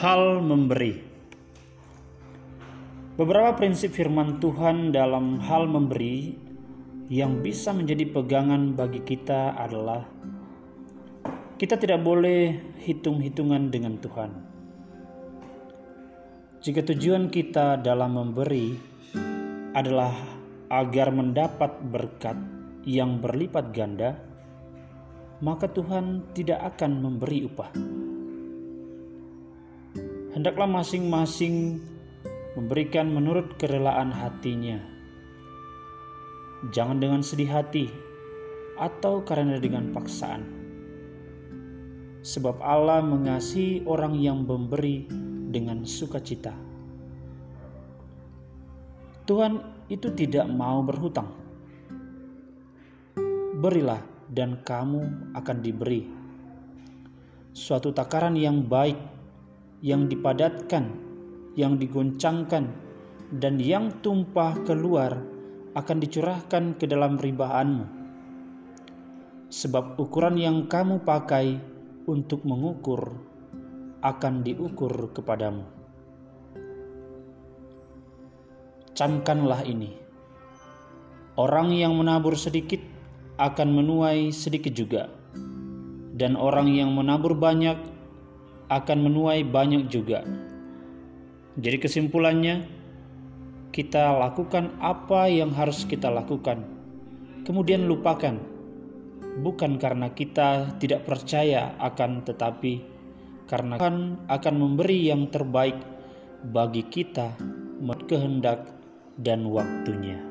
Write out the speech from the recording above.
Hal memberi. Beberapa prinsip firman Tuhan dalam hal memberi yang bisa menjadi pegangan bagi kita adalah kita tidak boleh hitung-hitungan dengan Tuhan. Jika tujuan kita dalam memberi adalah agar mendapat berkat yang berlipat ganda, maka Tuhan tidak akan memberi upah hendaklah masing-masing memberikan menurut kerelaan hatinya. Jangan dengan sedih hati atau karena dengan paksaan. Sebab Allah mengasihi orang yang memberi dengan sukacita. Tuhan itu tidak mau berhutang. Berilah dan kamu akan diberi. Suatu takaran yang baik yang dipadatkan, yang digoncangkan, dan yang tumpah keluar akan dicurahkan ke dalam ribaanmu. Sebab ukuran yang kamu pakai untuk mengukur akan diukur kepadamu. Camkanlah ini. Orang yang menabur sedikit akan menuai sedikit juga, dan orang yang menabur banyak akan menuai banyak juga. Jadi kesimpulannya, kita lakukan apa yang harus kita lakukan, kemudian lupakan, bukan karena kita tidak percaya akan tetapi karena Tuhan akan memberi yang terbaik bagi kita kehendak dan waktunya.